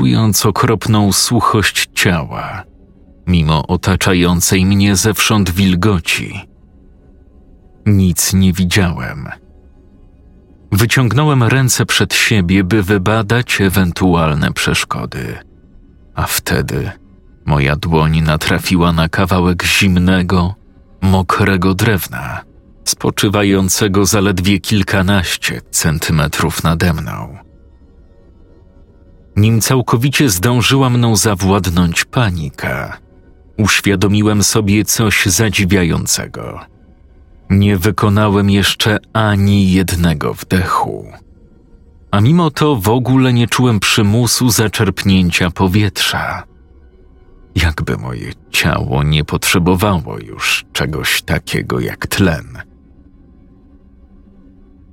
czując okropną suchość ciała, mimo otaczającej mnie zewsząd wilgoci. Nic nie widziałem. Wyciągnąłem ręce przed siebie, by wybadać ewentualne przeszkody, a wtedy moja dłoń natrafiła na kawałek zimnego, mokrego drewna, spoczywającego zaledwie kilkanaście centymetrów nade mną. Nim całkowicie zdążyła mną zawładnąć panika, uświadomiłem sobie coś zadziwiającego. Nie wykonałem jeszcze ani jednego wdechu. A mimo to w ogóle nie czułem przymusu zaczerpnięcia powietrza. Jakby moje ciało nie potrzebowało już czegoś takiego jak tlen.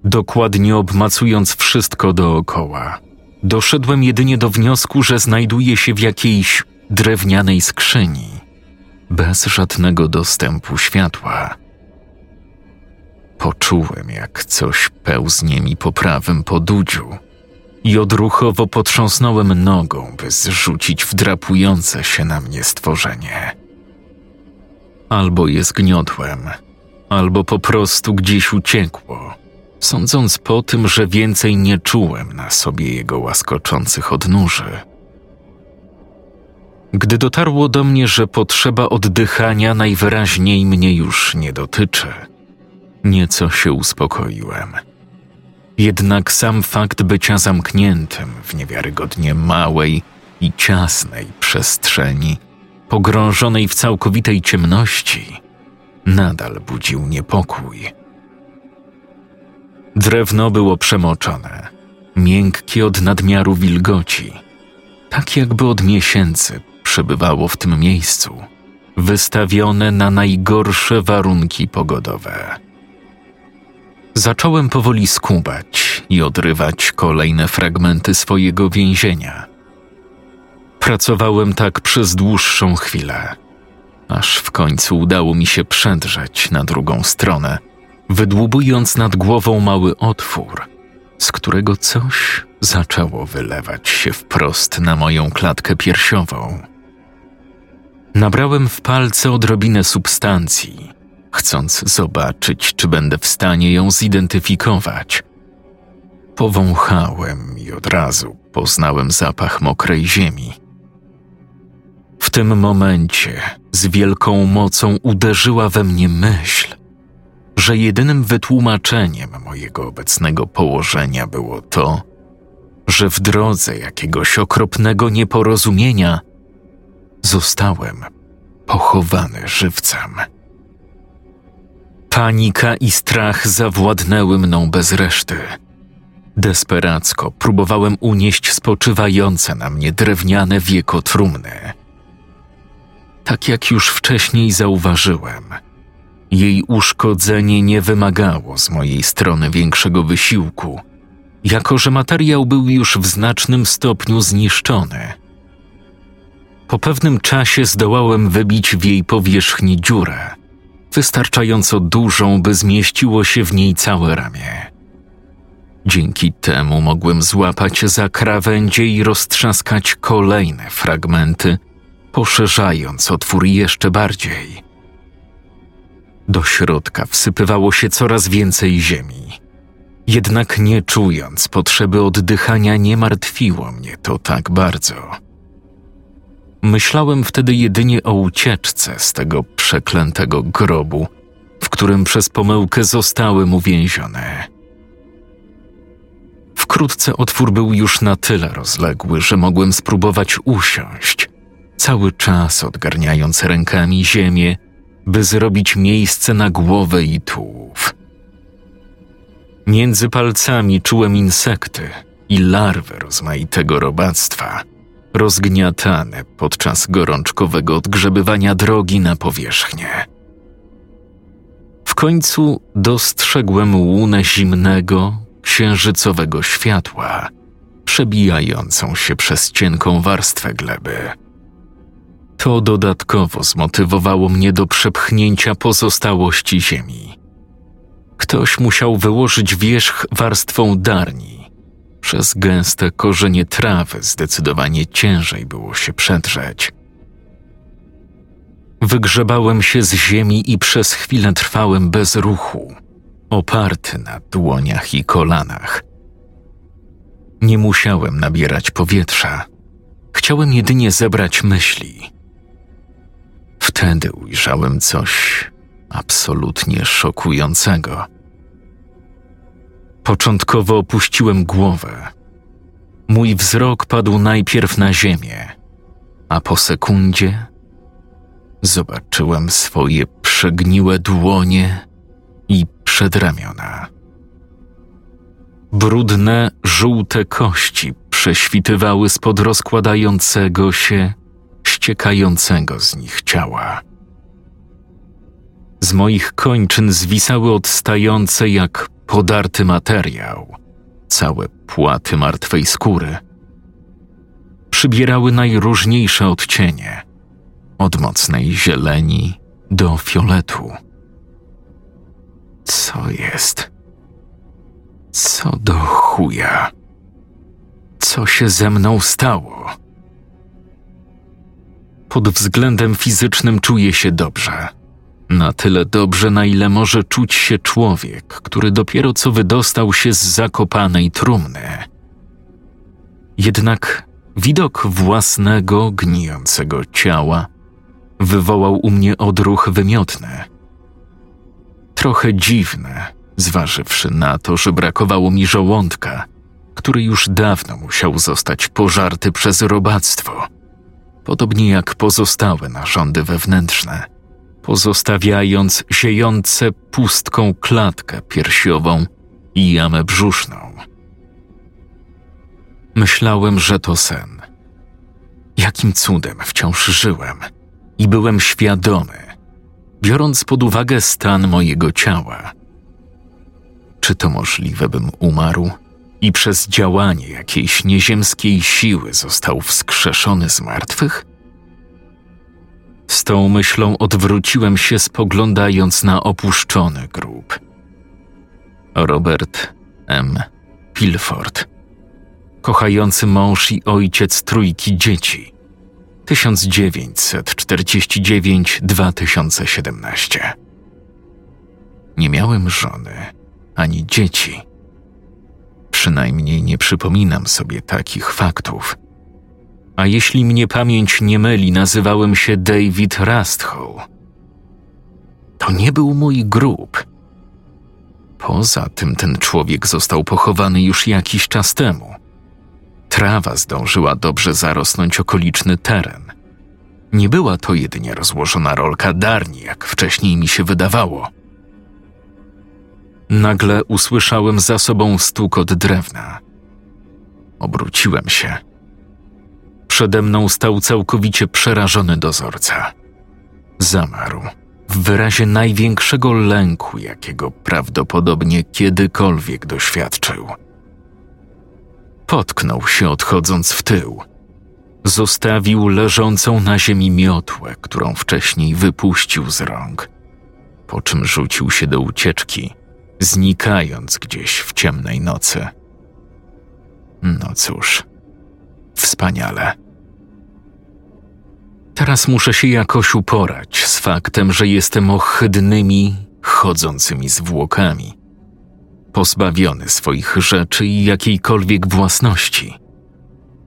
Dokładnie obmacując wszystko dookoła, doszedłem jedynie do wniosku, że znajduję się w jakiejś drewnianej skrzyni, bez żadnego dostępu światła. Poczułem, jak coś pełznie mi po prawym podudziu i odruchowo potrząsnąłem nogą, by zrzucić wdrapujące się na mnie stworzenie. Albo je zgniotłem, albo po prostu gdzieś uciekło, sądząc po tym, że więcej nie czułem na sobie jego łaskoczących odnóży. Gdy dotarło do mnie, że potrzeba oddychania najwyraźniej mnie już nie dotyczy – Nieco się uspokoiłem. Jednak sam fakt bycia zamkniętym w niewiarygodnie małej i ciasnej przestrzeni, pogrążonej w całkowitej ciemności, nadal budził niepokój. Drewno było przemoczone, miękkie od nadmiaru wilgoci, tak jakby od miesięcy przebywało w tym miejscu, wystawione na najgorsze warunki pogodowe. Zacząłem powoli skubać i odrywać kolejne fragmenty swojego więzienia. Pracowałem tak przez dłuższą chwilę, aż w końcu udało mi się przedrzeć na drugą stronę, wydłubując nad głową mały otwór, z którego coś zaczęło wylewać się wprost na moją klatkę piersiową. Nabrałem w palce odrobinę substancji chcąc zobaczyć, czy będę w stanie ją zidentyfikować. Powąchałem i od razu poznałem zapach mokrej ziemi. W tym momencie z wielką mocą uderzyła we mnie myśl, że jedynym wytłumaczeniem mojego obecnego położenia było to, że w drodze jakiegoś okropnego nieporozumienia zostałem pochowany żywcem. Panika i strach zawładnęły mną bez reszty. Desperacko próbowałem unieść spoczywające na mnie drewniane wieko trumny. Tak jak już wcześniej zauważyłem, jej uszkodzenie nie wymagało z mojej strony większego wysiłku, jako że materiał był już w znacznym stopniu zniszczony. Po pewnym czasie zdołałem wybić w jej powierzchni dziurę – wystarczająco dużą, by zmieściło się w niej całe ramię. Dzięki temu mogłem złapać za krawędzie i roztrzaskać kolejne fragmenty, poszerzając otwór jeszcze bardziej. Do środka wsypywało się coraz więcej ziemi. Jednak nie czując potrzeby oddychania, nie martwiło mnie to tak bardzo. Myślałem wtedy jedynie o ucieczce z tego przeklętego grobu, w którym przez pomyłkę zostałem uwięzione. Wkrótce otwór był już na tyle rozległy, że mogłem spróbować usiąść, cały czas odgarniając rękami ziemię, by zrobić miejsce na głowę i tułów. Między palcami czułem insekty i larwy rozmaitego robactwa – rozgniatane podczas gorączkowego odgrzebywania drogi na powierzchnię. W końcu dostrzegłem łunę zimnego, księżycowego światła, przebijającą się przez cienką warstwę gleby. To dodatkowo zmotywowało mnie do przepchnięcia pozostałości ziemi. Ktoś musiał wyłożyć wierzch warstwą darni. Przez gęste korzenie trawy zdecydowanie ciężej było się przedrzeć. Wygrzebałem się z ziemi i przez chwilę trwałem bez ruchu, oparty na dłoniach i kolanach. Nie musiałem nabierać powietrza. Chciałem jedynie zebrać myśli. Wtedy ujrzałem coś absolutnie szokującego. Początkowo opuściłem głowę. Mój wzrok padł najpierw na ziemię, a po sekundzie zobaczyłem swoje przegniłe dłonie i przedramiona. Brudne, żółte kości prześwitywały spod rozkładającego się, ściekającego z nich ciała. Z moich kończyn zwisały odstające jak podarty materiał, całe płaty martwej skóry. Przybierały najróżniejsze odcienie, od mocnej zieleni do fioletu. Co jest? Co do chuja? Co się ze mną stało? Pod względem fizycznym czuję się dobrze. Na tyle dobrze, na ile może czuć się człowiek, który dopiero co wydostał się z zakopanej trumny. Jednak widok własnego, gnijącego ciała wywołał u mnie odruch wymiotny. Trochę dziwne, zważywszy na to, że brakowało mi żołądka, który już dawno musiał zostać pożarty przez robactwo, podobnie jak pozostałe narządy wewnętrzne, pozostawiając siejące pustką klatkę piersiową i jamę brzuszną. Myślałem, że to sen. Jakim cudem wciąż żyłem i byłem świadomy, biorąc pod uwagę stan mojego ciała – czy to możliwe, bym umarł i przez działanie jakiejś nieziemskiej siły został wskrzeszony z martwych? Z tą myślą odwróciłem się, spoglądając na opuszczony grób. Robert M. Pilford, kochający mąż i ojciec trójki dzieci, 1949-2017. Nie miałem żony ani dzieci. Przynajmniej nie przypominam sobie takich faktów. A jeśli mnie pamięć nie myli, nazywałem się David Rasthow. To nie był mój grób. Poza tym ten człowiek został pochowany już jakiś czas temu. Trawa zdążyła dobrze zarosnąć okoliczny teren. Nie była to jedynie rozłożona rolka darni, jak wcześniej mi się wydawało. Nagle usłyszałem za sobą stukot drewna. Obróciłem się. Przede mną stał całkowicie przerażony dozorca. Zamarł w wyrazie największego lęku, jakiego prawdopodobnie kiedykolwiek doświadczył. Potknął się odchodząc w tył. Zostawił leżącą na ziemi miotłę, którą wcześniej wypuścił z rąk, po czym rzucił się do ucieczki – znikając gdzieś w ciemnej nocy. No cóż, wspaniale. Teraz muszę się jakoś uporać z faktem, że jestem ohydnymi, chodzącymi zwłokami, pozbawiony swoich rzeczy i jakiejkolwiek własności.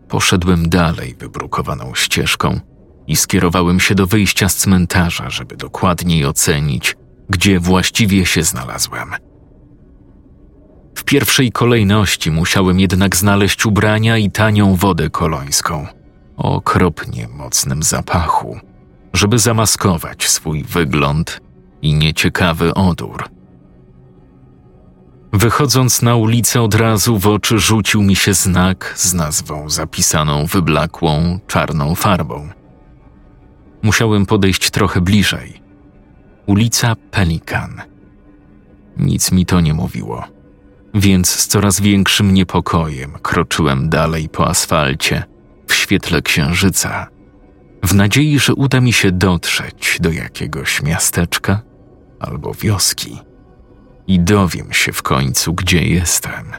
Poszedłem dalej wybrukowaną ścieżką i skierowałem się do wyjścia z cmentarza, żeby dokładniej ocenić, gdzie właściwie się znalazłem. W pierwszej kolejności musiałem jednak znaleźć ubrania i tanią wodę kolońską o okropnie mocnym zapachu, żeby zamaskować swój wygląd i nieciekawy odór. Wychodząc na ulicę od razu w oczy rzucił mi się znak z nazwą zapisaną wyblakłą czarną farbą. Musiałem podejść trochę bliżej. Ulica Pelikan. Nic mi to nie mówiło, więc z coraz większym niepokojem kroczyłem dalej po asfalcie w świetle księżyca, w nadziei, że uda mi się dotrzeć do jakiegoś miasteczka albo wioski i dowiem się w końcu, gdzie jestem.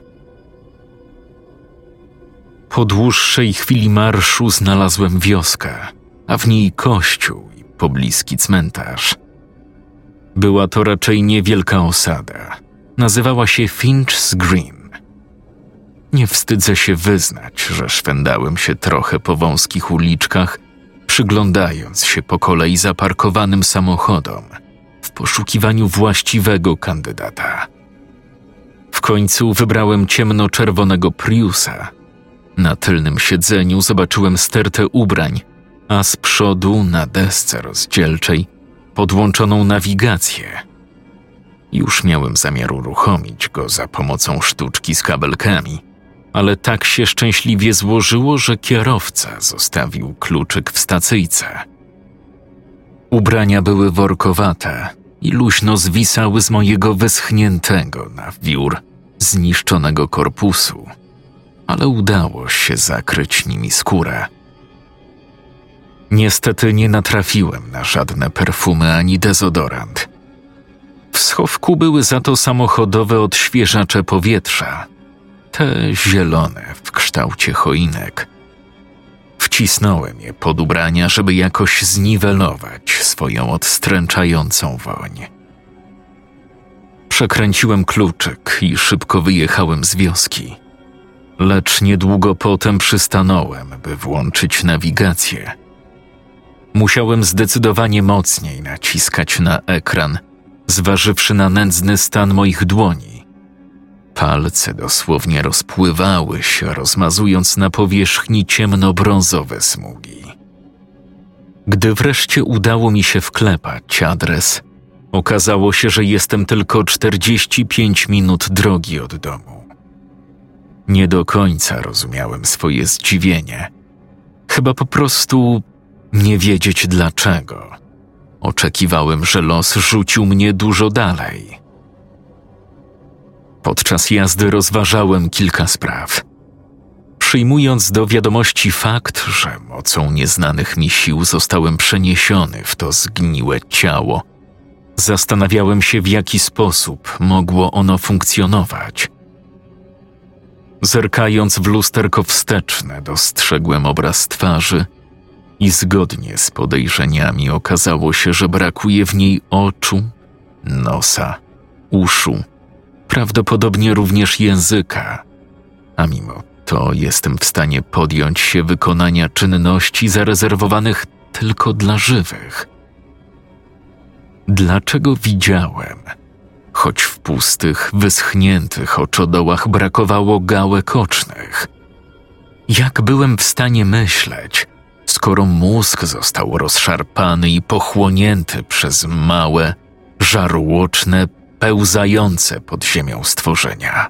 Po dłuższej chwili marszu znalazłem wioskę, a w niej kościół i pobliski cmentarz. Była to raczej niewielka osada. Nazywała się Finch's Green. Nie wstydzę się wyznać, że szwendałem się trochę po wąskich uliczkach, przyglądając się po kolei zaparkowanym samochodom – w poszukiwaniu właściwego kandydata. W końcu wybrałem ciemno-czerwonego Priusa. Na tylnym siedzeniu zobaczyłem stertę ubrań, a z przodu na desce rozdzielczej podłączoną nawigację. Już miałem zamiar uruchomić go za pomocą sztuczki z kabelkami, ale tak się szczęśliwie złożyło, że kierowca zostawił kluczyk w stacyjce. Ubrania były workowate i luźno zwisały z mojego wyschniętego na wiór zniszczonego korpusu, ale udało się zakryć nimi skórę. Niestety nie natrafiłem na żadne perfumy ani dezodorant. W schowku były za to samochodowe odświeżacze powietrza, te zielone w kształcie choinek – Wcisnąłem je pod ubrania, żeby jakoś zniwelować swoją odstręczającą woń. Przekręciłem kluczyk i szybko wyjechałem z wioski. Lecz niedługo potem przystanąłem, by włączyć nawigację. Musiałem zdecydowanie mocniej naciskać na ekran, zważywszy na nędzny stan moich dłoni Palce dosłownie rozpływały się, rozmazując na powierzchni ciemnobrązowe smugi. Gdy wreszcie udało mi się wklepać adres, okazało się, że jestem tylko 45 minut drogi od domu. Nie do końca rozumiałem swoje zdziwienie. Chyba po prostu nie wiedzieć dlaczego. Oczekiwałem, że los rzucił mnie dużo dalej. Podczas jazdy rozważałem kilka spraw. Przyjmując do wiadomości fakt, że mocą nieznanych mi sił zostałem przeniesiony w to zgniłe ciało, zastanawiałem się, w jaki sposób mogło ono funkcjonować. Zerkając w lusterko wsteczne, dostrzegłem obraz twarzy i zgodnie z podejrzeniami okazało się, że brakuje w niej oczu, nosa, uszu prawdopodobnie również języka, a mimo to jestem w stanie podjąć się wykonania czynności zarezerwowanych tylko dla żywych. Dlaczego widziałem, choć w pustych, wyschniętych oczodołach brakowało gałek ocznych? Jak byłem w stanie myśleć, skoro mózg został rozszarpany i pochłonięty przez małe, żarłoczne, pełzające pod ziemią stworzenia.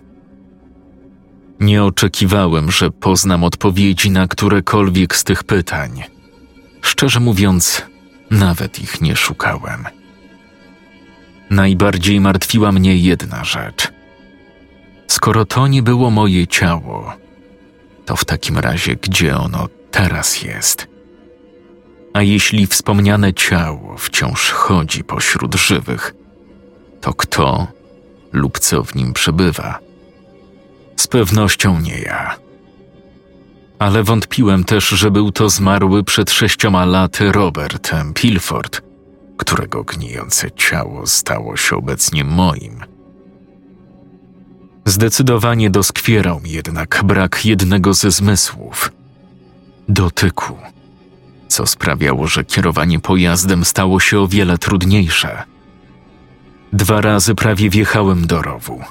Nie oczekiwałem, że poznam odpowiedzi na którekolwiek z tych pytań. Szczerze mówiąc, nawet ich nie szukałem. Najbardziej martwiła mnie jedna rzecz. Skoro to nie było moje ciało, to w takim razie gdzie ono teraz jest? A jeśli wspomniane ciało wciąż chodzi pośród żywych, to kto lub co w nim przebywa. Z pewnością nie ja. Ale wątpiłem też, że był to zmarły przed sześcioma laty Robert M. Pilford, którego gnijące ciało stało się obecnie moim. Zdecydowanie doskwierał mi jednak brak jednego ze zmysłów dotyku, co sprawiało, że kierowanie pojazdem stało się o wiele trudniejsze – Dwa razy prawie wjechałem do rowu,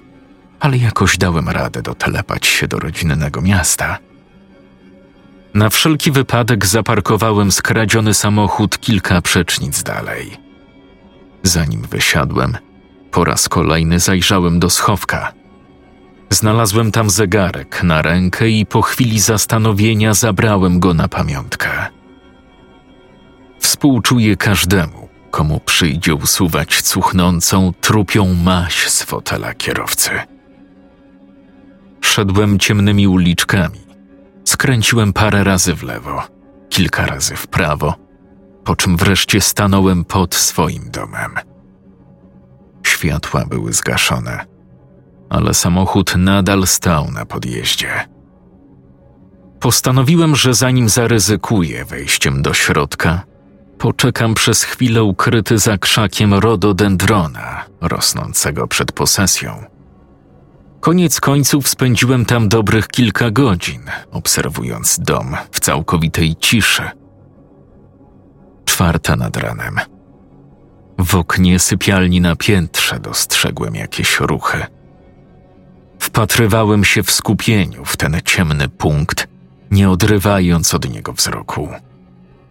ale jakoś dałem radę dotelepać się do rodzinnego miasta. Na wszelki wypadek zaparkowałem skradziony samochód kilka przecznic dalej. Zanim wysiadłem, po raz kolejny zajrzałem do schowka, Znalazłem tam zegarek na rękę i po chwili zastanowienia zabrałem go na pamiątkę. Współczuję każdemu, komu przyjdzie usuwać cuchnącą, trupią maś z fotela kierowcy. Szedłem ciemnymi uliczkami. Skręciłem parę razy w lewo, kilka razy w prawo, po czym wreszcie stanąłem pod swoim domem. Światła były zgaszone, ale samochód nadal stał na podjeździe. Postanowiłem, że zanim zaryzykuję wejściem do środka, poczekam przez chwilę ukryty za krzakiem rododendrona rosnącego przed posesją. Koniec końców spędziłem tam dobrych kilka godzin, obserwując dom w całkowitej ciszy. Czwarta nad ranem. W oknie sypialni na piętrze dostrzegłem jakieś ruchy. Wpatrywałem się w skupieniu w ten ciemny punkt, nie odrywając od niego wzroku.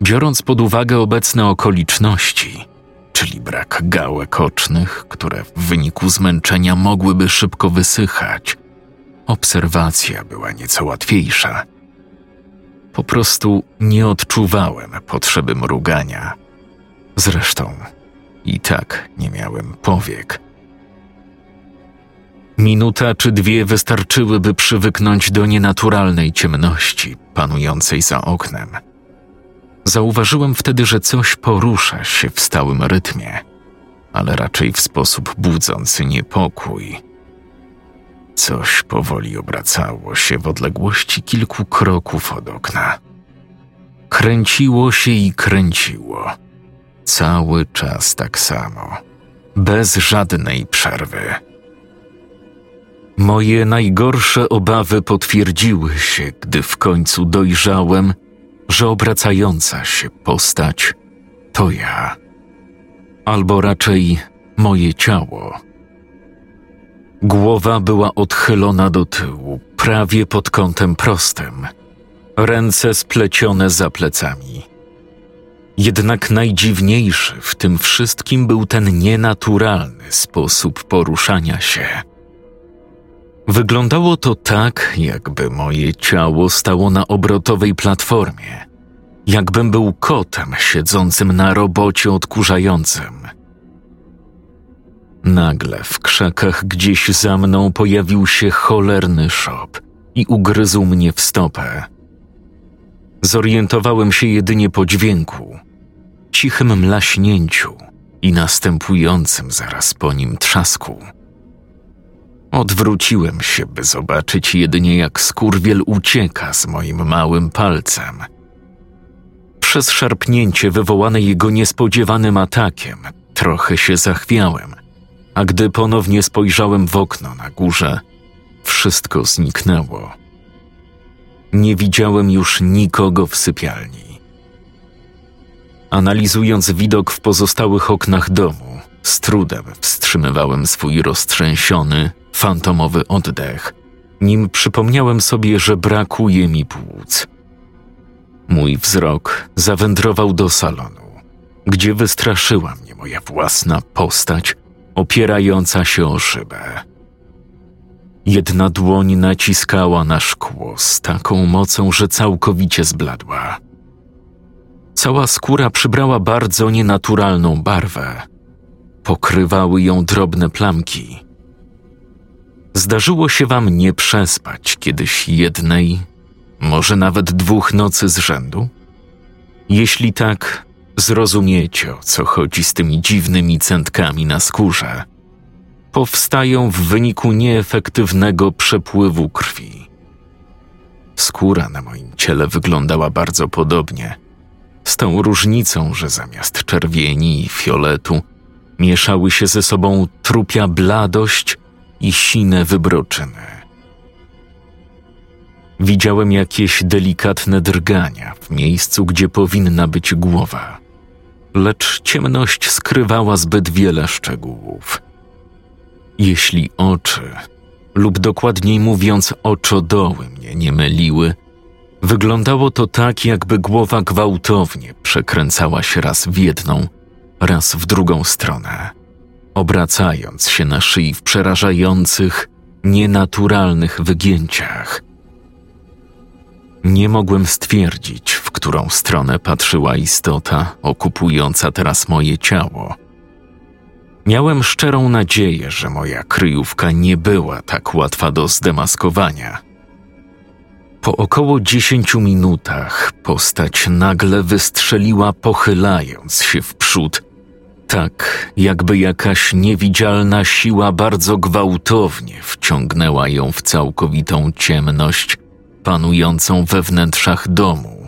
Biorąc pod uwagę obecne okoliczności, czyli brak gałek ocznych, które w wyniku zmęczenia mogłyby szybko wysychać, obserwacja była nieco łatwiejsza. Po prostu nie odczuwałem potrzeby mrugania. Zresztą i tak nie miałem powiek. Minuta czy dwie wystarczyłyby przywyknąć do nienaturalnej ciemności panującej za oknem. Zauważyłem wtedy, że coś porusza się w stałym rytmie, ale raczej w sposób budzący niepokój. Coś powoli obracało się w odległości kilku kroków od okna. Kręciło się i kręciło. Cały czas tak samo, bez żadnej przerwy. Moje najgorsze obawy potwierdziły się, gdy w końcu dojrzałem, że obracająca się postać to ja, albo raczej moje ciało. Głowa była odchylona do tyłu, prawie pod kątem prostym, ręce splecione za plecami. Jednak najdziwniejszy w tym wszystkim był ten nienaturalny sposób poruszania się. Wyglądało to tak, jakby moje ciało stało na obrotowej platformie, jakbym był kotem siedzącym na robocie odkurzającym. Nagle w krzakach gdzieś za mną pojawił się cholerny szop i ugryzł mnie w stopę. Zorientowałem się jedynie po dźwięku, cichym mlaśnięciu i następującym zaraz po nim trzasku. Odwróciłem się, by zobaczyć jedynie jak skurwiel ucieka z moim małym palcem. Przez szarpnięcie wywołane jego niespodziewanym atakiem trochę się zachwiałem, a gdy ponownie spojrzałem w okno na górze, wszystko zniknęło. Nie widziałem już nikogo w sypialni. Analizując widok w pozostałych oknach domu, z trudem wstrzymywałem swój roztrzęsiony, fantomowy oddech, nim przypomniałem sobie, że brakuje mi płuc. Mój wzrok zawędrował do salonu, gdzie wystraszyła mnie moja własna postać, opierająca się o szybę. Jedna dłoń naciskała na szkło z taką mocą, że całkowicie zbladła. Cała skóra przybrała bardzo nienaturalną barwę. Pokrywały ją drobne plamki, Zdarzyło się wam nie przespać kiedyś jednej, może nawet dwóch nocy z rzędu? Jeśli tak, zrozumiecie o co chodzi z tymi dziwnymi centkami na skórze. Powstają w wyniku nieefektywnego przepływu krwi. Skóra na moim ciele wyglądała bardzo podobnie, z tą różnicą, że zamiast czerwieni i fioletu mieszały się ze sobą trupia bladość i sine wybroczyny. Widziałem jakieś delikatne drgania w miejscu, gdzie powinna być głowa, lecz ciemność skrywała zbyt wiele szczegółów. Jeśli oczy, lub dokładniej mówiąc oczodoły mnie nie myliły, wyglądało to tak, jakby głowa gwałtownie przekręcała się raz w jedną, raz w drugą stronę obracając się na szyi w przerażających, nienaturalnych wygięciach. Nie mogłem stwierdzić, w którą stronę patrzyła istota okupująca teraz moje ciało. Miałem szczerą nadzieję, że moja kryjówka nie była tak łatwa do zdemaskowania. Po około dziesięciu minutach postać nagle wystrzeliła, pochylając się w przód, tak jakby jakaś niewidzialna siła bardzo gwałtownie wciągnęła ją w całkowitą ciemność panującą we wnętrzach domu.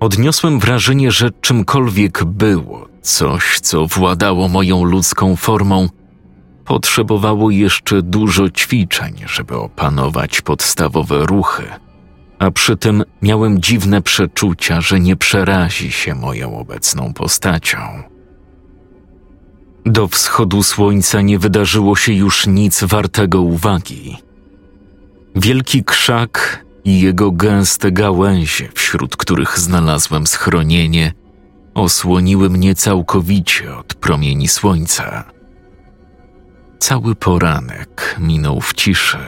Odniosłem wrażenie, że czymkolwiek było, coś, co władało moją ludzką formą, potrzebowało jeszcze dużo ćwiczeń, żeby opanować podstawowe ruchy, a przy tym miałem dziwne przeczucia, że nie przerazi się moją obecną postacią. Do wschodu słońca nie wydarzyło się już nic wartego uwagi. Wielki krzak i jego gęste gałęzie, wśród których znalazłem schronienie, osłoniły mnie całkowicie od promieni słońca. Cały poranek minął w ciszy.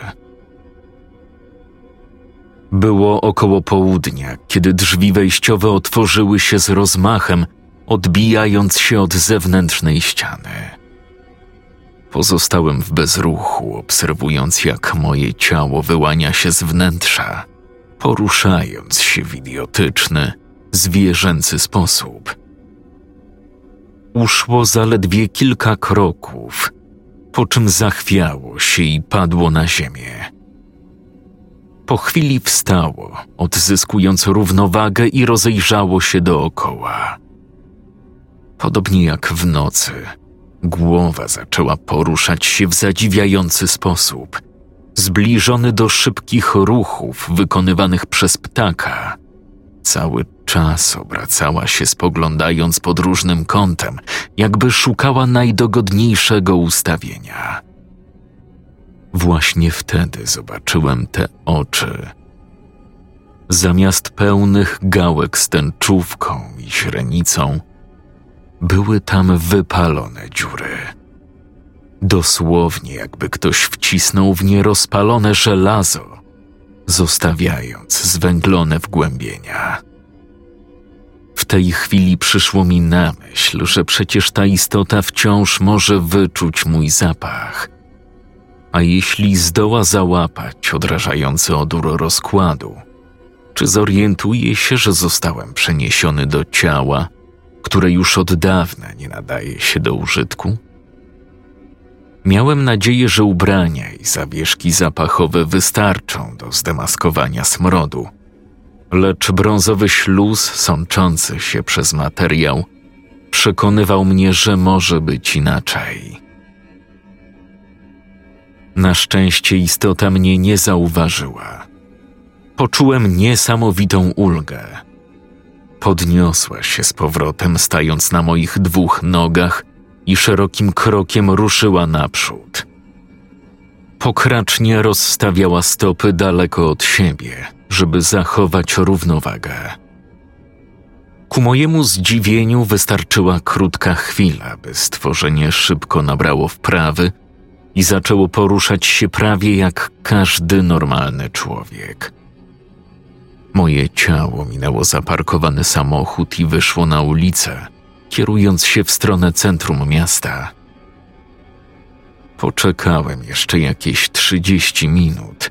Było około południa, kiedy drzwi wejściowe otworzyły się z rozmachem, odbijając się od zewnętrznej ściany. Pozostałem w bezruchu, obserwując jak moje ciało wyłania się z wnętrza, poruszając się w idiotyczny, zwierzęcy sposób. Uszło zaledwie kilka kroków, po czym zachwiało się i padło na ziemię. Po chwili wstało, odzyskując równowagę i rozejrzało się dookoła. Podobnie jak w nocy, głowa zaczęła poruszać się w zadziwiający sposób, zbliżony do szybkich ruchów wykonywanych przez ptaka. Cały czas obracała się, spoglądając pod różnym kątem, jakby szukała najdogodniejszego ustawienia. Właśnie wtedy zobaczyłem te oczy. Zamiast pełnych gałek z tęczówką i źrenicą, były tam wypalone dziury. Dosłownie jakby ktoś wcisnął w nie rozpalone żelazo, zostawiając zwęglone wgłębienia. W tej chwili przyszło mi na myśl, że przecież ta istota wciąż może wyczuć mój zapach. A jeśli zdoła załapać odrażający odór rozkładu, czy zorientuje się, że zostałem przeniesiony do ciała, które już od dawna nie nadaje się do użytku? Miałem nadzieję, że ubrania i zawieszki zapachowe wystarczą do zdemaskowania smrodu, lecz brązowy śluz sączący się przez materiał przekonywał mnie, że może być inaczej. Na szczęście istota mnie nie zauważyła. Poczułem niesamowitą ulgę. Podniosła się z powrotem, stając na moich dwóch nogach i szerokim krokiem ruszyła naprzód. Pokracznie rozstawiała stopy daleko od siebie, żeby zachować równowagę. Ku mojemu zdziwieniu wystarczyła krótka chwila, by stworzenie szybko nabrało wprawy i zaczęło poruszać się prawie jak każdy normalny człowiek. Moje ciało minęło zaparkowany samochód i wyszło na ulicę, kierując się w stronę centrum miasta. Poczekałem jeszcze jakieś trzydzieści minut,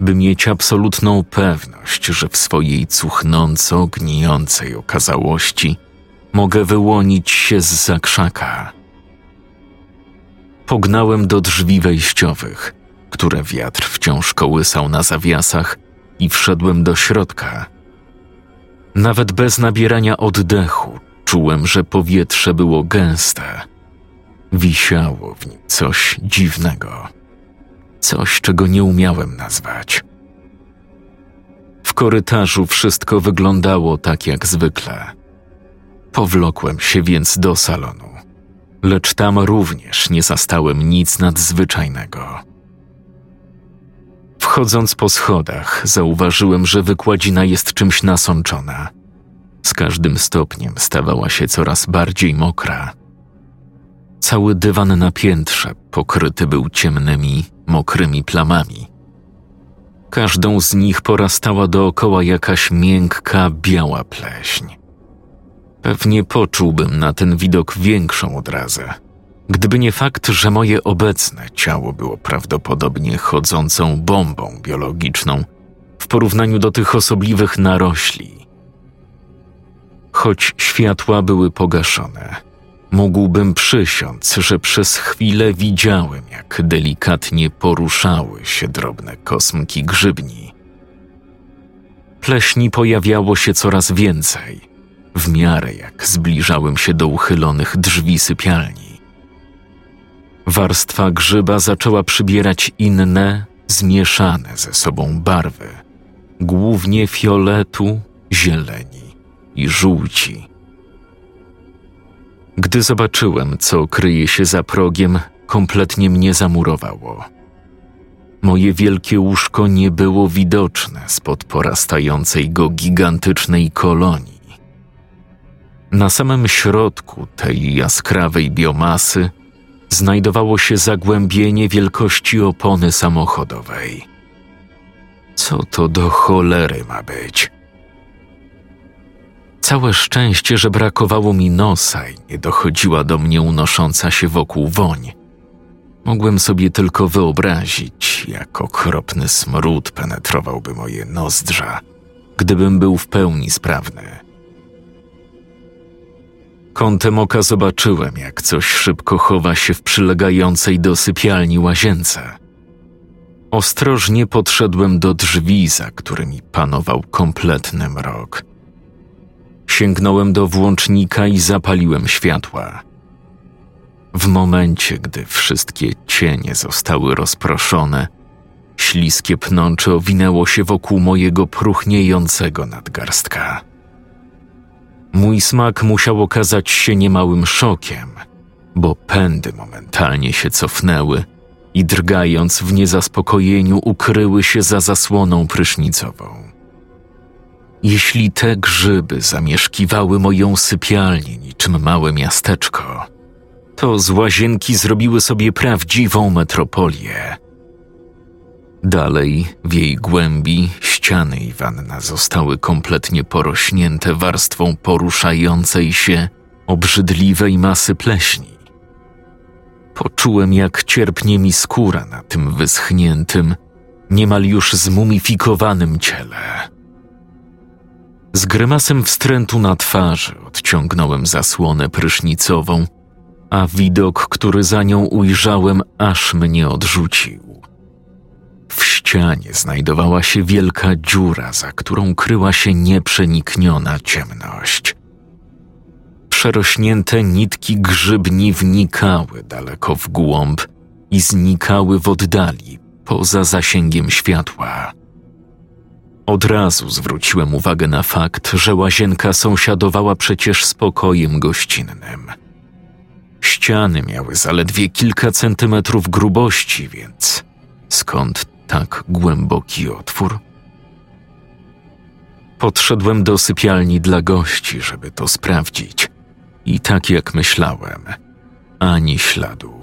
by mieć absolutną pewność, że w swojej cuchnąco gnijącej okazałości mogę wyłonić się z zakrzaka. Pognałem do drzwi wejściowych, które wiatr wciąż kołysał na zawiasach i wszedłem do środka. Nawet bez nabierania oddechu czułem, że powietrze było gęste. Wisiało w nim coś dziwnego. Coś, czego nie umiałem nazwać. W korytarzu wszystko wyglądało tak jak zwykle. Powlokłem się więc do salonu, lecz tam również nie zastałem nic nadzwyczajnego. Wchodząc po schodach, zauważyłem, że wykładzina jest czymś nasączona. Z każdym stopniem stawała się coraz bardziej mokra. Cały dywan na piętrze pokryty był ciemnymi, mokrymi plamami. Każdą z nich porastała dookoła jakaś miękka, biała pleśń. Pewnie poczułbym na ten widok większą odrazę, gdyby nie fakt, że moje obecne ciało było prawdopodobnie chodzącą bombą biologiczną w porównaniu do tych osobliwych narośli. Choć światła były pogaszone, mógłbym przysiąc, że przez chwilę widziałem, jak delikatnie poruszały się drobne kosmki grzybni. Pleśni pojawiało się coraz więcej, w miarę jak zbliżałem się do uchylonych drzwi sypialni. Warstwa grzyba zaczęła przybierać inne, zmieszane ze sobą barwy, głównie fioletu, zieleni i żółci. Gdy zobaczyłem, co kryje się za progiem, kompletnie mnie zamurowało. Moje wielkie łóżko nie było widoczne spod porastającej go gigantycznej kolonii. Na samym środku tej jaskrawej biomasy znajdowało się zagłębienie wielkości opony samochodowej. Co to do cholery ma być? Całe szczęście, że brakowało mi nosa i nie dochodziła do mnie unosząca się wokół woń. Mogłem sobie tylko wyobrazić, jak okropny smród penetrowałby moje nozdrza, gdybym był w pełni sprawny. Kątem oka zobaczyłem, jak coś szybko chowa się w przylegającej do sypialni łazience. Ostrożnie podszedłem do drzwi, za którymi panował kompletny mrok – Sięgnąłem do włącznika i zapaliłem światła. W momencie, gdy wszystkie cienie zostały rozproszone, śliskie pnącze owinęło się wokół mojego próchniejącego nadgarstka. Mój smak musiał okazać się niemałym szokiem, bo pędy momentalnie się cofnęły i drgając w niezaspokojeniu ukryły się za zasłoną prysznicową. Jeśli te grzyby zamieszkiwały moją sypialnię niczym małe miasteczko, to z łazienki zrobiły sobie prawdziwą metropolię. Dalej, w jej głębi, ściany i wanna zostały kompletnie porośnięte warstwą poruszającej się, obrzydliwej masy pleśni. Poczułem, jak cierpnie mi skóra na tym wyschniętym, niemal już zmumifikowanym ciele. Z grymasem wstrętu na twarzy odciągnąłem zasłonę prysznicową, a widok, który za nią ujrzałem, aż mnie odrzucił. W ścianie znajdowała się wielka dziura, za którą kryła się nieprzenikniona ciemność. Przerośnięte nitki grzybni wnikały daleko w głąb i znikały w oddali, poza zasięgiem światła. Od razu zwróciłem uwagę na fakt, że łazienka sąsiadowała przecież z pokojem gościnnym. Ściany miały zaledwie kilka centymetrów grubości, więc skąd tak głęboki otwór? Podszedłem do sypialni dla gości, żeby to sprawdzić. I tak jak myślałem, ani śladu.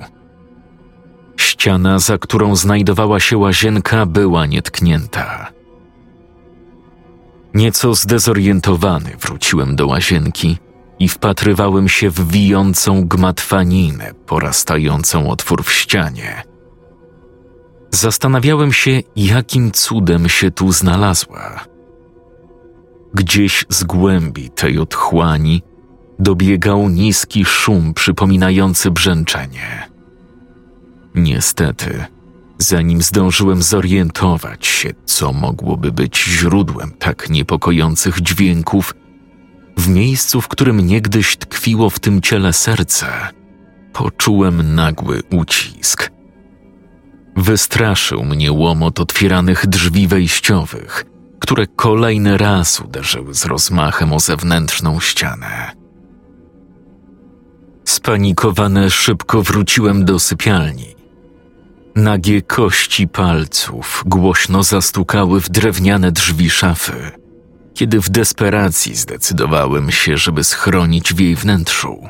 Ściana, za którą znajdowała się łazienka, była nietknięta. Nieco zdezorientowany wróciłem do łazienki i wpatrywałem się w wijącą gmatwaninę porastającą otwór w ścianie. Zastanawiałem się, jakim cudem się tu znalazła. Gdzieś z głębi tej otchłani dobiegał niski szum przypominający brzęczenie. Niestety, zanim zdążyłem zorientować się, co mogłoby być źródłem tak niepokojących dźwięków, w miejscu, w którym niegdyś tkwiło w tym ciele serce, poczułem nagły ucisk. Wystraszył mnie łomot otwieranych drzwi wejściowych, które kolejny raz uderzyły z rozmachem o zewnętrzną ścianę. Spanikowane szybko wróciłem do sypialni Nagie kości palców głośno zastukały w drewniane drzwi szafy, kiedy w desperacji zdecydowałem się, żeby schronić w jej wnętrzu.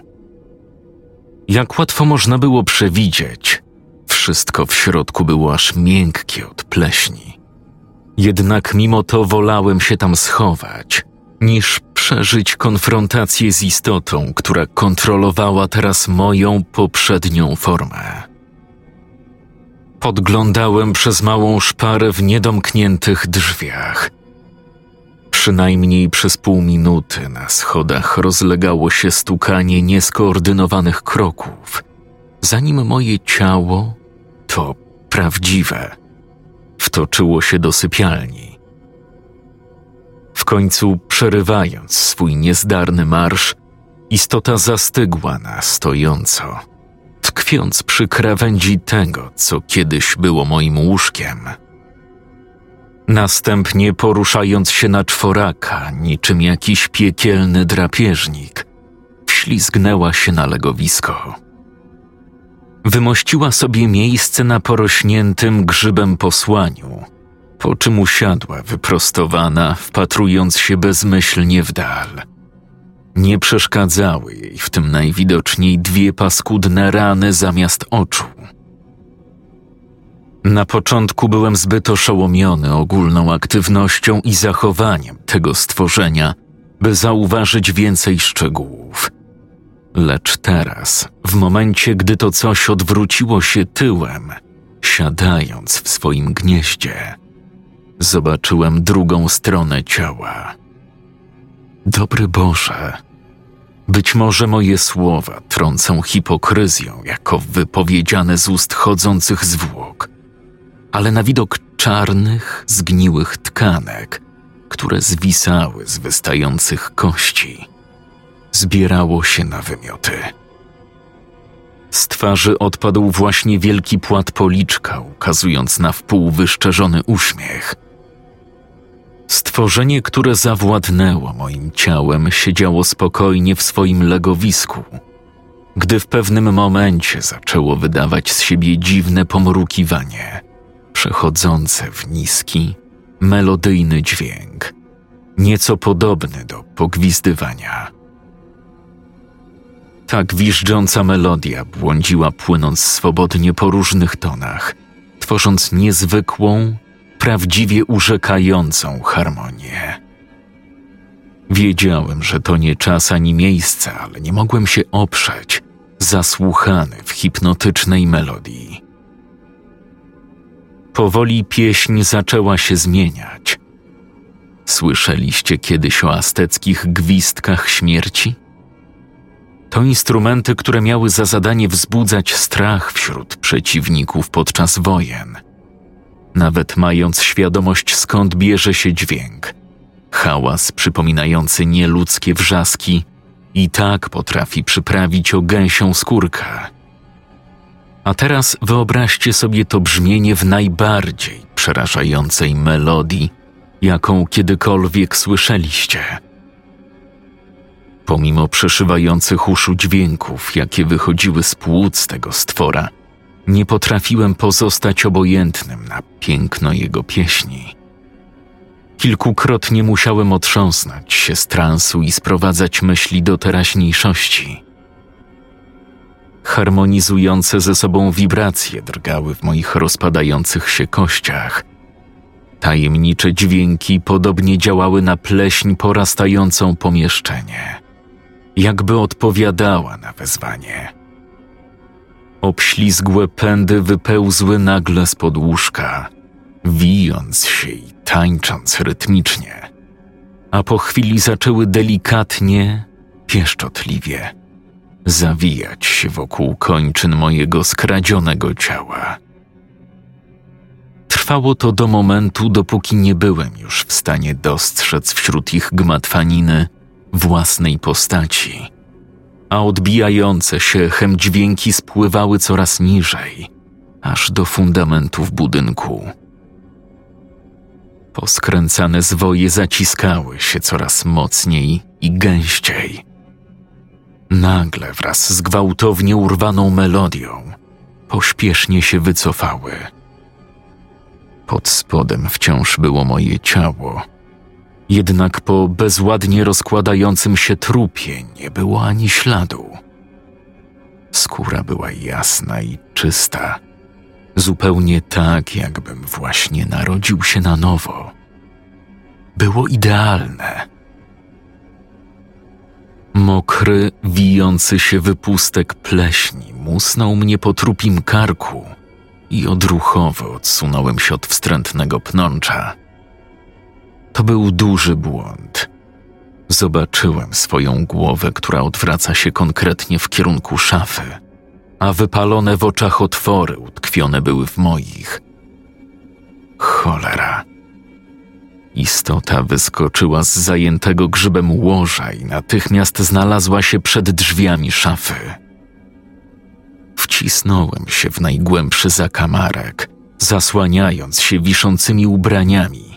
Jak łatwo można było przewidzieć, wszystko w środku było aż miękkie od pleśni. Jednak mimo to wolałem się tam schować, niż przeżyć konfrontację z istotą, która kontrolowała teraz moją poprzednią formę. Podglądałem przez małą szparę w niedomkniętych drzwiach. Przynajmniej przez pół minuty na schodach rozlegało się stukanie nieskoordynowanych kroków, zanim moje ciało, to prawdziwe, wtoczyło się do sypialni. W końcu, przerywając swój niezdarny marsz, istota zastygła na stojąco, tkwiąc przy krawędzi tego, co kiedyś było moim łóżkiem. Następnie poruszając się na czworaka, niczym jakiś piekielny drapieżnik, wślizgnęła się na legowisko. Wymościła sobie miejsce na porośniętym grzybem posłaniu, po czym usiadła wyprostowana, wpatrując się bezmyślnie w dal. Nie przeszkadzały jej w tym najwidoczniej dwie paskudne rany zamiast oczu. Na początku byłem zbyt oszołomiony ogólną aktywnością i zachowaniem tego stworzenia, by zauważyć więcej szczegółów – Lecz teraz, w momencie, gdy to coś odwróciło się tyłem, siadając w swoim gnieździe, zobaczyłem drugą stronę ciała. Dobry Boże, być może moje słowa trącą hipokryzją jako wypowiedziane z ust chodzących zwłok, ale na widok czarnych, zgniłych tkanek, które zwisały z wystających kości, zbierało się na wymioty. Z twarzy odpadł właśnie wielki płat policzka, ukazując na wpół wyszczerzony uśmiech. Stworzenie, które zawładnęło moim ciałem, siedziało spokojnie w swoim legowisku, gdy w pewnym momencie zaczęło wydawać z siebie dziwne pomrukiwanie, przechodzące w niski, melodyjny dźwięk, nieco podobny do pogwizdywania. Ta gwiżdżąca melodia błądziła płynąc swobodnie po różnych tonach, tworząc niezwykłą, prawdziwie urzekającą harmonię. Wiedziałem, że to nie czas ani miejsce, ale nie mogłem się oprzeć, zasłuchany w hipnotycznej melodii. Powoli pieśń zaczęła się zmieniać. Słyszeliście kiedyś o azteckich gwizdkach śmierci? To instrumenty, które miały za zadanie wzbudzać strach wśród przeciwników podczas wojen. Nawet mając świadomość, skąd bierze się dźwięk, hałas przypominający nieludzkie wrzaski i tak potrafi przyprawić o gęsią skórkę. A teraz wyobraźcie sobie to brzmienie w najbardziej przerażającej melodii, jaką kiedykolwiek słyszeliście – pomimo przeszywających uszu dźwięków, jakie wychodziły z płuc tego stwora, nie potrafiłem pozostać obojętnym na piękno jego pieśni. Kilkukrotnie musiałem otrząsnąć się z transu i sprowadzać myśli do teraźniejszości. Harmonizujące ze sobą wibracje drgały w moich rozpadających się kościach. Tajemnicze dźwięki podobnie działały na pleśń porastającą pomieszczenie jakby odpowiadała na wezwanie. Obślizgłe pędy wypełzły nagle z łóżka, wijąc się i tańcząc rytmicznie, a po chwili zaczęły delikatnie, pieszczotliwie zawijać się wokół kończyn mojego skradzionego ciała. Trwało to do momentu, dopóki nie byłem już w stanie dostrzec wśród ich gmatwaniny własnej postaci, a odbijające się echem dźwięki spływały coraz niżej, aż do fundamentów budynku. Poskręcane zwoje zaciskały się coraz mocniej i gęściej. Nagle wraz z gwałtownie urwaną melodią pośpiesznie się wycofały. Pod spodem wciąż było moje ciało, jednak po bezładnie rozkładającym się trupie nie było ani śladu. Skóra była jasna i czysta, zupełnie tak, jakbym właśnie narodził się na nowo. Było idealne. Mokry, wijący się wypustek pleśni musnął mnie po trupim karku i odruchowo odsunąłem się od wstrętnego pnącza. To był duży błąd. Zobaczyłem swoją głowę, która odwraca się konkretnie w kierunku szafy, a wypalone w oczach otwory utkwione były w moich. Cholera. Istota wyskoczyła z zajętego grzybem łoża i natychmiast znalazła się przed drzwiami szafy. Wcisnąłem się w najgłębszy zakamarek, zasłaniając się wiszącymi ubraniami,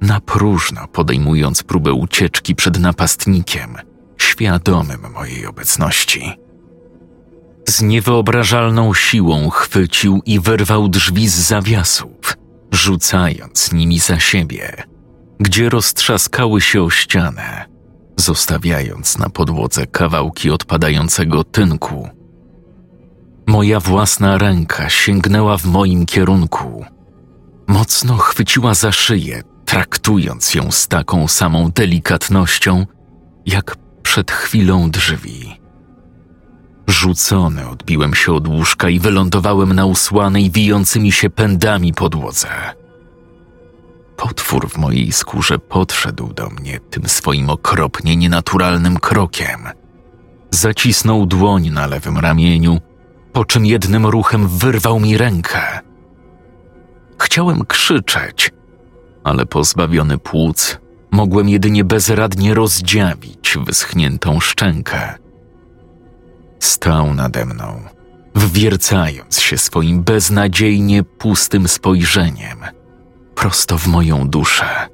na próżno podejmując próbę ucieczki przed napastnikiem, świadomym mojej obecności. Z niewyobrażalną siłą chwycił i wyrwał drzwi z zawiasów, rzucając nimi za siebie, gdzie roztrzaskały się o ścianę, zostawiając na podłodze kawałki odpadającego tynku. Moja własna ręka sięgnęła w moim kierunku. Mocno chwyciła za szyję, traktując ją z taką samą delikatnością, jak przed chwilą drzwi. Rzucony odbiłem się od łóżka i wylądowałem na usłanej, wijącymi się pędami podłodze. Potwór w mojej skórze podszedł do mnie tym swoim okropnie nienaturalnym krokiem. Zacisnął dłoń na lewym ramieniu, po czym jednym ruchem wyrwał mi rękę. Chciałem krzyczeć, ale pozbawiony płuc, mogłem jedynie bezradnie rozdziawić wyschniętą szczękę. Stał nade mną, wwiercając się swoim beznadziejnie pustym spojrzeniem – prosto w moją duszę.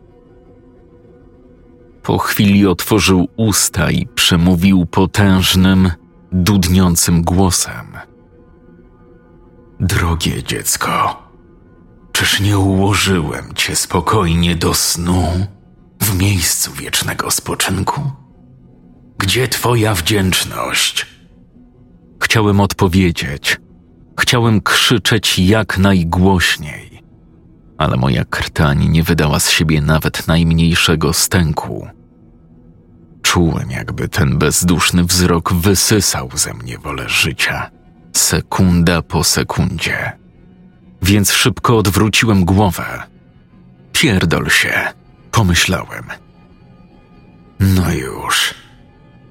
Po chwili otworzył usta i przemówił potężnym, dudniącym głosem. Drogie dziecko, czyż nie ułożyłem cię spokojnie do snu w miejscu wiecznego spoczynku? Gdzie twoja wdzięczność? Chciałem odpowiedzieć, chciałem krzyczeć jak najgłośniej ale moja krtań nie wydała z siebie nawet najmniejszego stęku. Czułem, jakby ten bezduszny wzrok wysysał ze mnie wolę życia, sekunda po sekundzie. Więc szybko odwróciłem głowę. Pierdol się, pomyślałem. No już.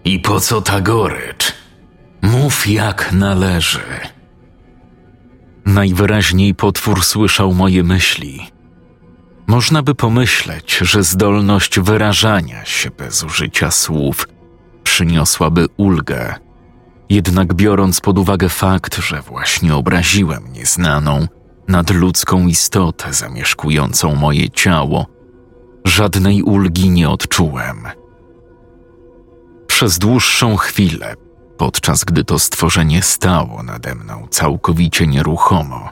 I po co ta gorycz? Mów jak należy. Najwyraźniej potwór słyszał moje myśli. Można by pomyśleć, że zdolność wyrażania się bez użycia słów przyniosłaby ulgę. Jednak biorąc pod uwagę fakt, że właśnie obraziłem nieznaną, nadludzką istotę zamieszkującą moje ciało, żadnej ulgi nie odczułem. Przez dłuższą chwilę podczas gdy to stworzenie stało nade mną całkowicie nieruchomo.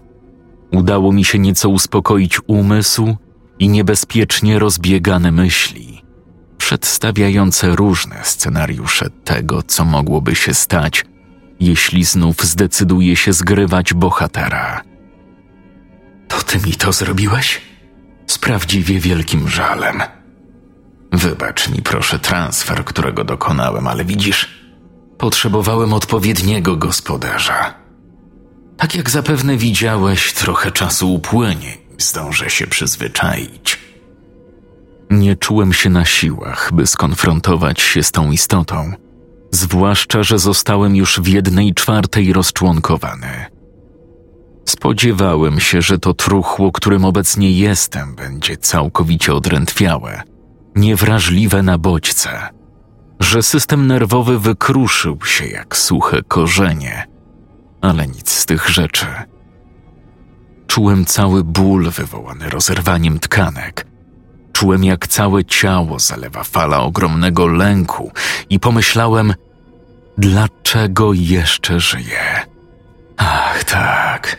Udało mi się nieco uspokoić umysł i niebezpiecznie rozbiegane myśli, przedstawiające różne scenariusze tego, co mogłoby się stać, jeśli znów zdecyduje się zgrywać bohatera. To ty mi to zrobiłeś? Z prawdziwie wielkim żalem. Wybacz mi proszę transfer, którego dokonałem, ale widzisz, Potrzebowałem odpowiedniego gospodarza. Tak jak zapewne widziałeś, trochę czasu upłynie i zdążę się przyzwyczaić. Nie czułem się na siłach, by skonfrontować się z tą istotą, zwłaszcza, że zostałem już w jednej czwartej rozczłonkowany. Spodziewałem się, że to truchło, którym obecnie jestem, będzie całkowicie odrętwiałe, niewrażliwe na bodźce – że system nerwowy wykruszył się jak suche korzenie, ale nic z tych rzeczy. Czułem cały ból wywołany rozerwaniem tkanek. Czułem, jak całe ciało zalewa fala ogromnego lęku i pomyślałem, dlaczego jeszcze żyję? Ach, tak.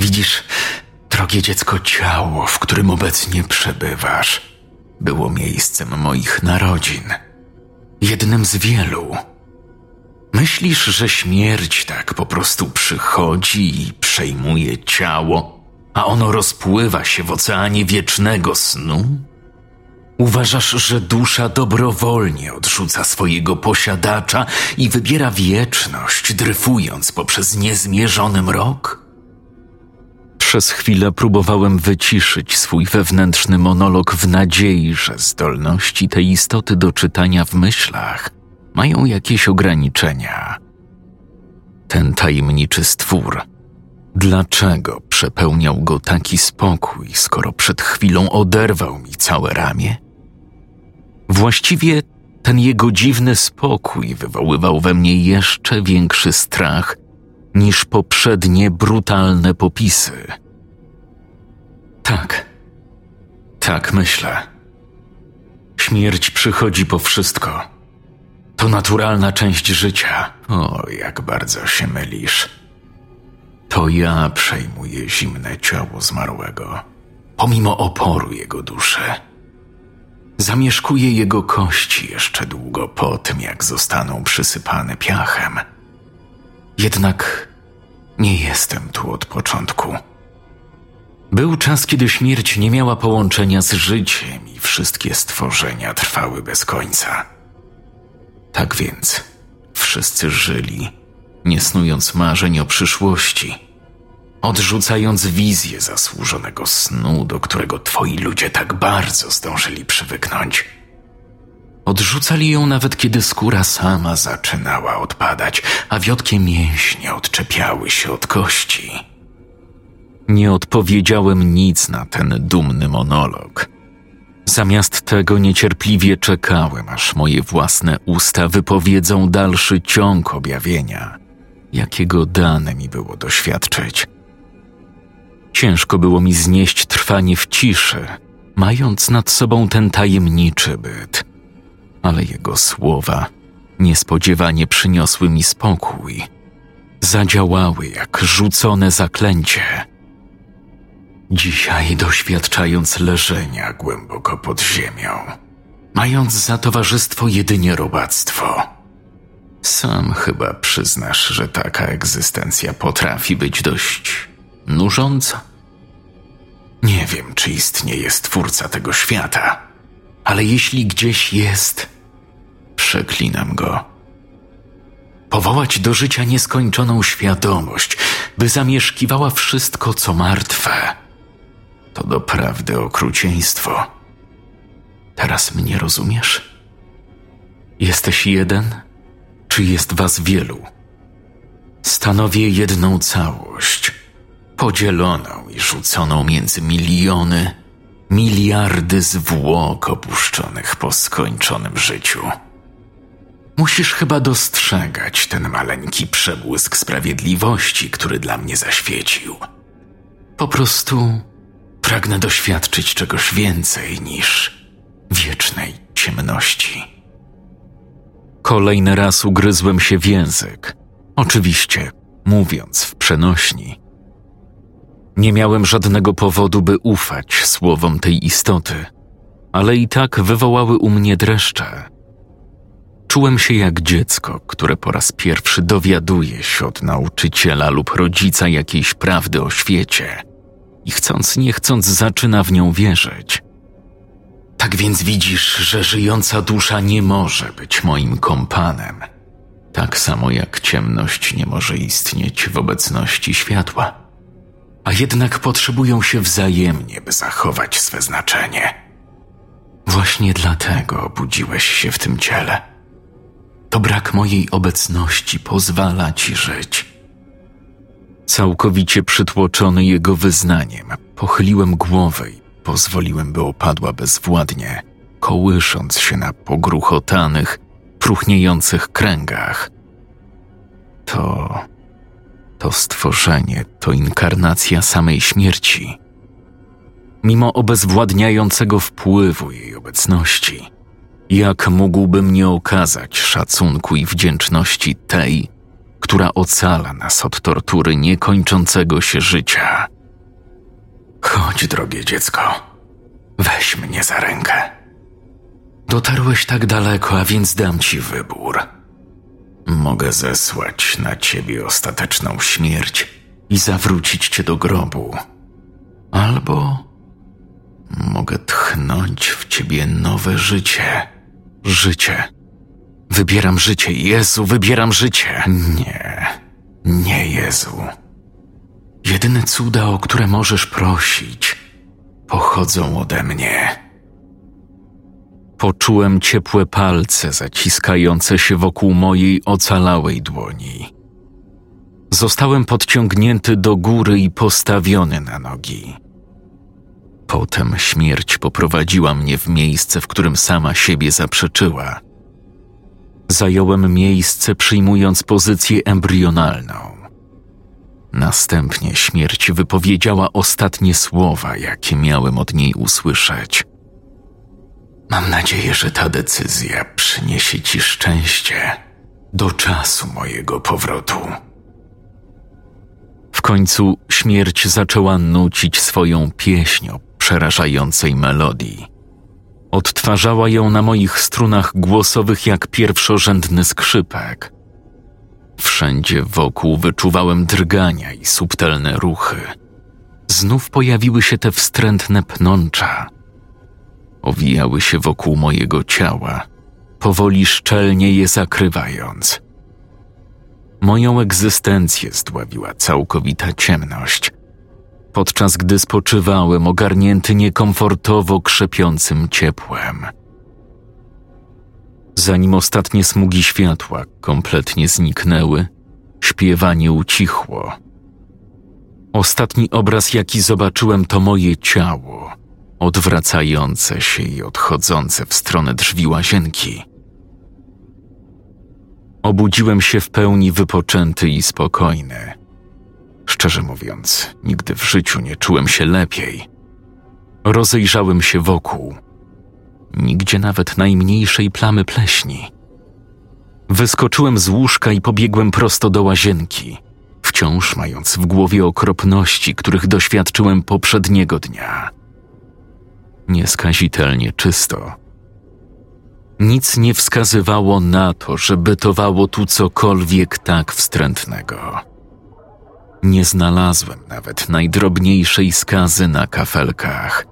Widzisz, drogie dziecko, ciało, w którym obecnie przebywasz, było miejscem moich narodzin – jednym z wielu. Myślisz, że śmierć tak po prostu przychodzi i przejmuje ciało, a ono rozpływa się w oceanie wiecznego snu? Uważasz, że dusza dobrowolnie odrzuca swojego posiadacza i wybiera wieczność, dryfując poprzez niezmierzony mrok? Przez chwilę próbowałem wyciszyć swój wewnętrzny monolog w nadziei, że zdolności tej istoty do czytania w myślach mają jakieś ograniczenia. Ten tajemniczy stwór, dlaczego przepełniał go taki spokój, skoro przed chwilą oderwał mi całe ramię? Właściwie ten jego dziwny spokój wywoływał we mnie jeszcze większy strach niż poprzednie brutalne popisy. Tak, tak myślę. Śmierć przychodzi po wszystko. To naturalna część życia. O, jak bardzo się mylisz. To ja przejmuję zimne ciało zmarłego, pomimo oporu jego duszy. Zamieszkuję jego kości jeszcze długo po tym, jak zostaną przysypane piachem. Jednak nie jestem tu od początku. Był czas, kiedy śmierć nie miała połączenia z życiem i wszystkie stworzenia trwały bez końca. Tak więc wszyscy żyli, nie snując marzeń o przyszłości, odrzucając wizję zasłużonego snu, do którego twoi ludzie tak bardzo zdążyli przywyknąć. Odrzucali ją nawet kiedy skóra sama zaczynała odpadać, a wiotkie mięśnie odczepiały się od kości. Nie odpowiedziałem nic na ten dumny monolog. Zamiast tego niecierpliwie czekałem, aż moje własne usta wypowiedzą dalszy ciąg objawienia, jakiego dane mi było doświadczyć. Ciężko było mi znieść trwanie w ciszy, mając nad sobą ten tajemniczy byt, ale jego słowa niespodziewanie przyniosły mi spokój. Zadziałały jak rzucone zaklęcie. Dzisiaj doświadczając leżenia głęboko pod ziemią, mając za towarzystwo jedynie robactwo. Sam chyba przyznasz, że taka egzystencja potrafi być dość nużąca. Nie wiem, czy istnieje stwórca tego świata, ale jeśli gdzieś jest, przeklinam go. Powołać do życia nieskończoną świadomość, by zamieszkiwała wszystko, co martwe. To doprawdy okrucieństwo. Teraz mnie rozumiesz? Jesteś jeden, czy jest was wielu? Stanowię jedną całość, podzieloną i rzuconą między miliony, miliardy zwłok opuszczonych po skończonym życiu. Musisz chyba dostrzegać ten maleńki przebłysk sprawiedliwości, który dla mnie zaświecił. Po prostu pragnę doświadczyć czegoś więcej niż wiecznej ciemności. Kolejny raz ugryzłem się w język, oczywiście mówiąc w przenośni. Nie miałem żadnego powodu, by ufać słowom tej istoty, ale i tak wywołały u mnie dreszcze. Czułem się jak dziecko, które po raz pierwszy dowiaduje się od nauczyciela lub rodzica jakiejś prawdy o świecie i chcąc nie chcąc zaczyna w nią wierzyć. Tak więc widzisz, że żyjąca dusza nie może być moim kompanem, tak samo jak ciemność nie może istnieć w obecności światła, a jednak potrzebują się wzajemnie, by zachować swe znaczenie. Właśnie dlatego obudziłeś się w tym ciele to brak mojej obecności pozwala ci żyć. Całkowicie przytłoczony jego wyznaniem, pochyliłem głowę i pozwoliłem, by opadła bezwładnie, kołysząc się na pogruchotanych, truchniejących kręgach. To. To stworzenie to inkarnacja samej śmierci. Mimo obezwładniającego wpływu jej obecności, jak mógłbym nie okazać szacunku i wdzięczności tej, która ocala nas od tortury niekończącego się życia? Chodź, drogie dziecko, weź mnie za rękę. Dotarłeś tak daleko, a więc dam ci wybór. Mogę zesłać na ciebie ostateczną śmierć i zawrócić cię do grobu. Albo mogę tchnąć w ciebie nowe życie. Życie. Wybieram życie, Jezu, wybieram życie. Nie, nie, Jezu. Jedyne cuda, o które możesz prosić, pochodzą ode mnie. Poczułem ciepłe palce zaciskające się wokół mojej ocalałej dłoni. Zostałem podciągnięty do góry i postawiony na nogi. Potem śmierć poprowadziła mnie w miejsce, w którym sama siebie zaprzeczyła. Zająłem miejsce, przyjmując pozycję embrionalną. Następnie śmierć wypowiedziała ostatnie słowa, jakie miałem od niej usłyszeć. Mam nadzieję, że ta decyzja przyniesie ci szczęście do czasu mojego powrotu. W końcu śmierć zaczęła nucić swoją pieśń o przerażającej melodii. Odtwarzała ją na moich strunach głosowych jak pierwszorzędny skrzypek. Wszędzie wokół wyczuwałem drgania i subtelne ruchy. Znów pojawiły się te wstrętne pnącza. Owijały się wokół mojego ciała, powoli szczelnie je zakrywając. Moją egzystencję zdławiła całkowita ciemność, podczas gdy spoczywałem ogarnięty niekomfortowo krzepiącym ciepłem. Zanim ostatnie smugi światła kompletnie zniknęły, śpiewanie ucichło. Ostatni obraz, jaki zobaczyłem, to moje ciało, odwracające się i odchodzące w stronę drzwi łazienki. Obudziłem się w pełni wypoczęty i spokojny. Szczerze mówiąc, nigdy w życiu nie czułem się lepiej. Rozejrzałem się wokół. Nigdzie nawet najmniejszej plamy pleśni. Wyskoczyłem z łóżka i pobiegłem prosto do łazienki, wciąż mając w głowie okropności, których doświadczyłem poprzedniego dnia. Nieskazitelnie czysto. Nic nie wskazywało na to, że bytowało tu cokolwiek tak wstrętnego. Nie znalazłem nawet najdrobniejszej skazy na kafelkach.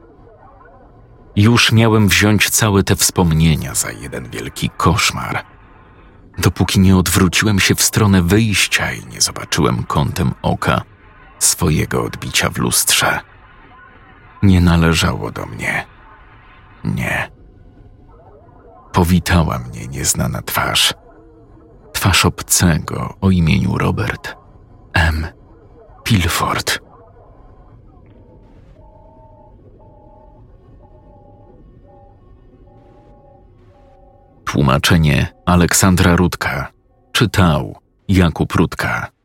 Już miałem wziąć całe te wspomnienia za jeden wielki koszmar, dopóki nie odwróciłem się w stronę wyjścia i nie zobaczyłem kątem oka swojego odbicia w lustrze. Nie należało do mnie. Nie. Powitała mnie nieznana twarz. Twarz obcego o imieniu Robert M. Pilford. Tłumaczenie Aleksandra Rudka. Czytał Jakub Rudka.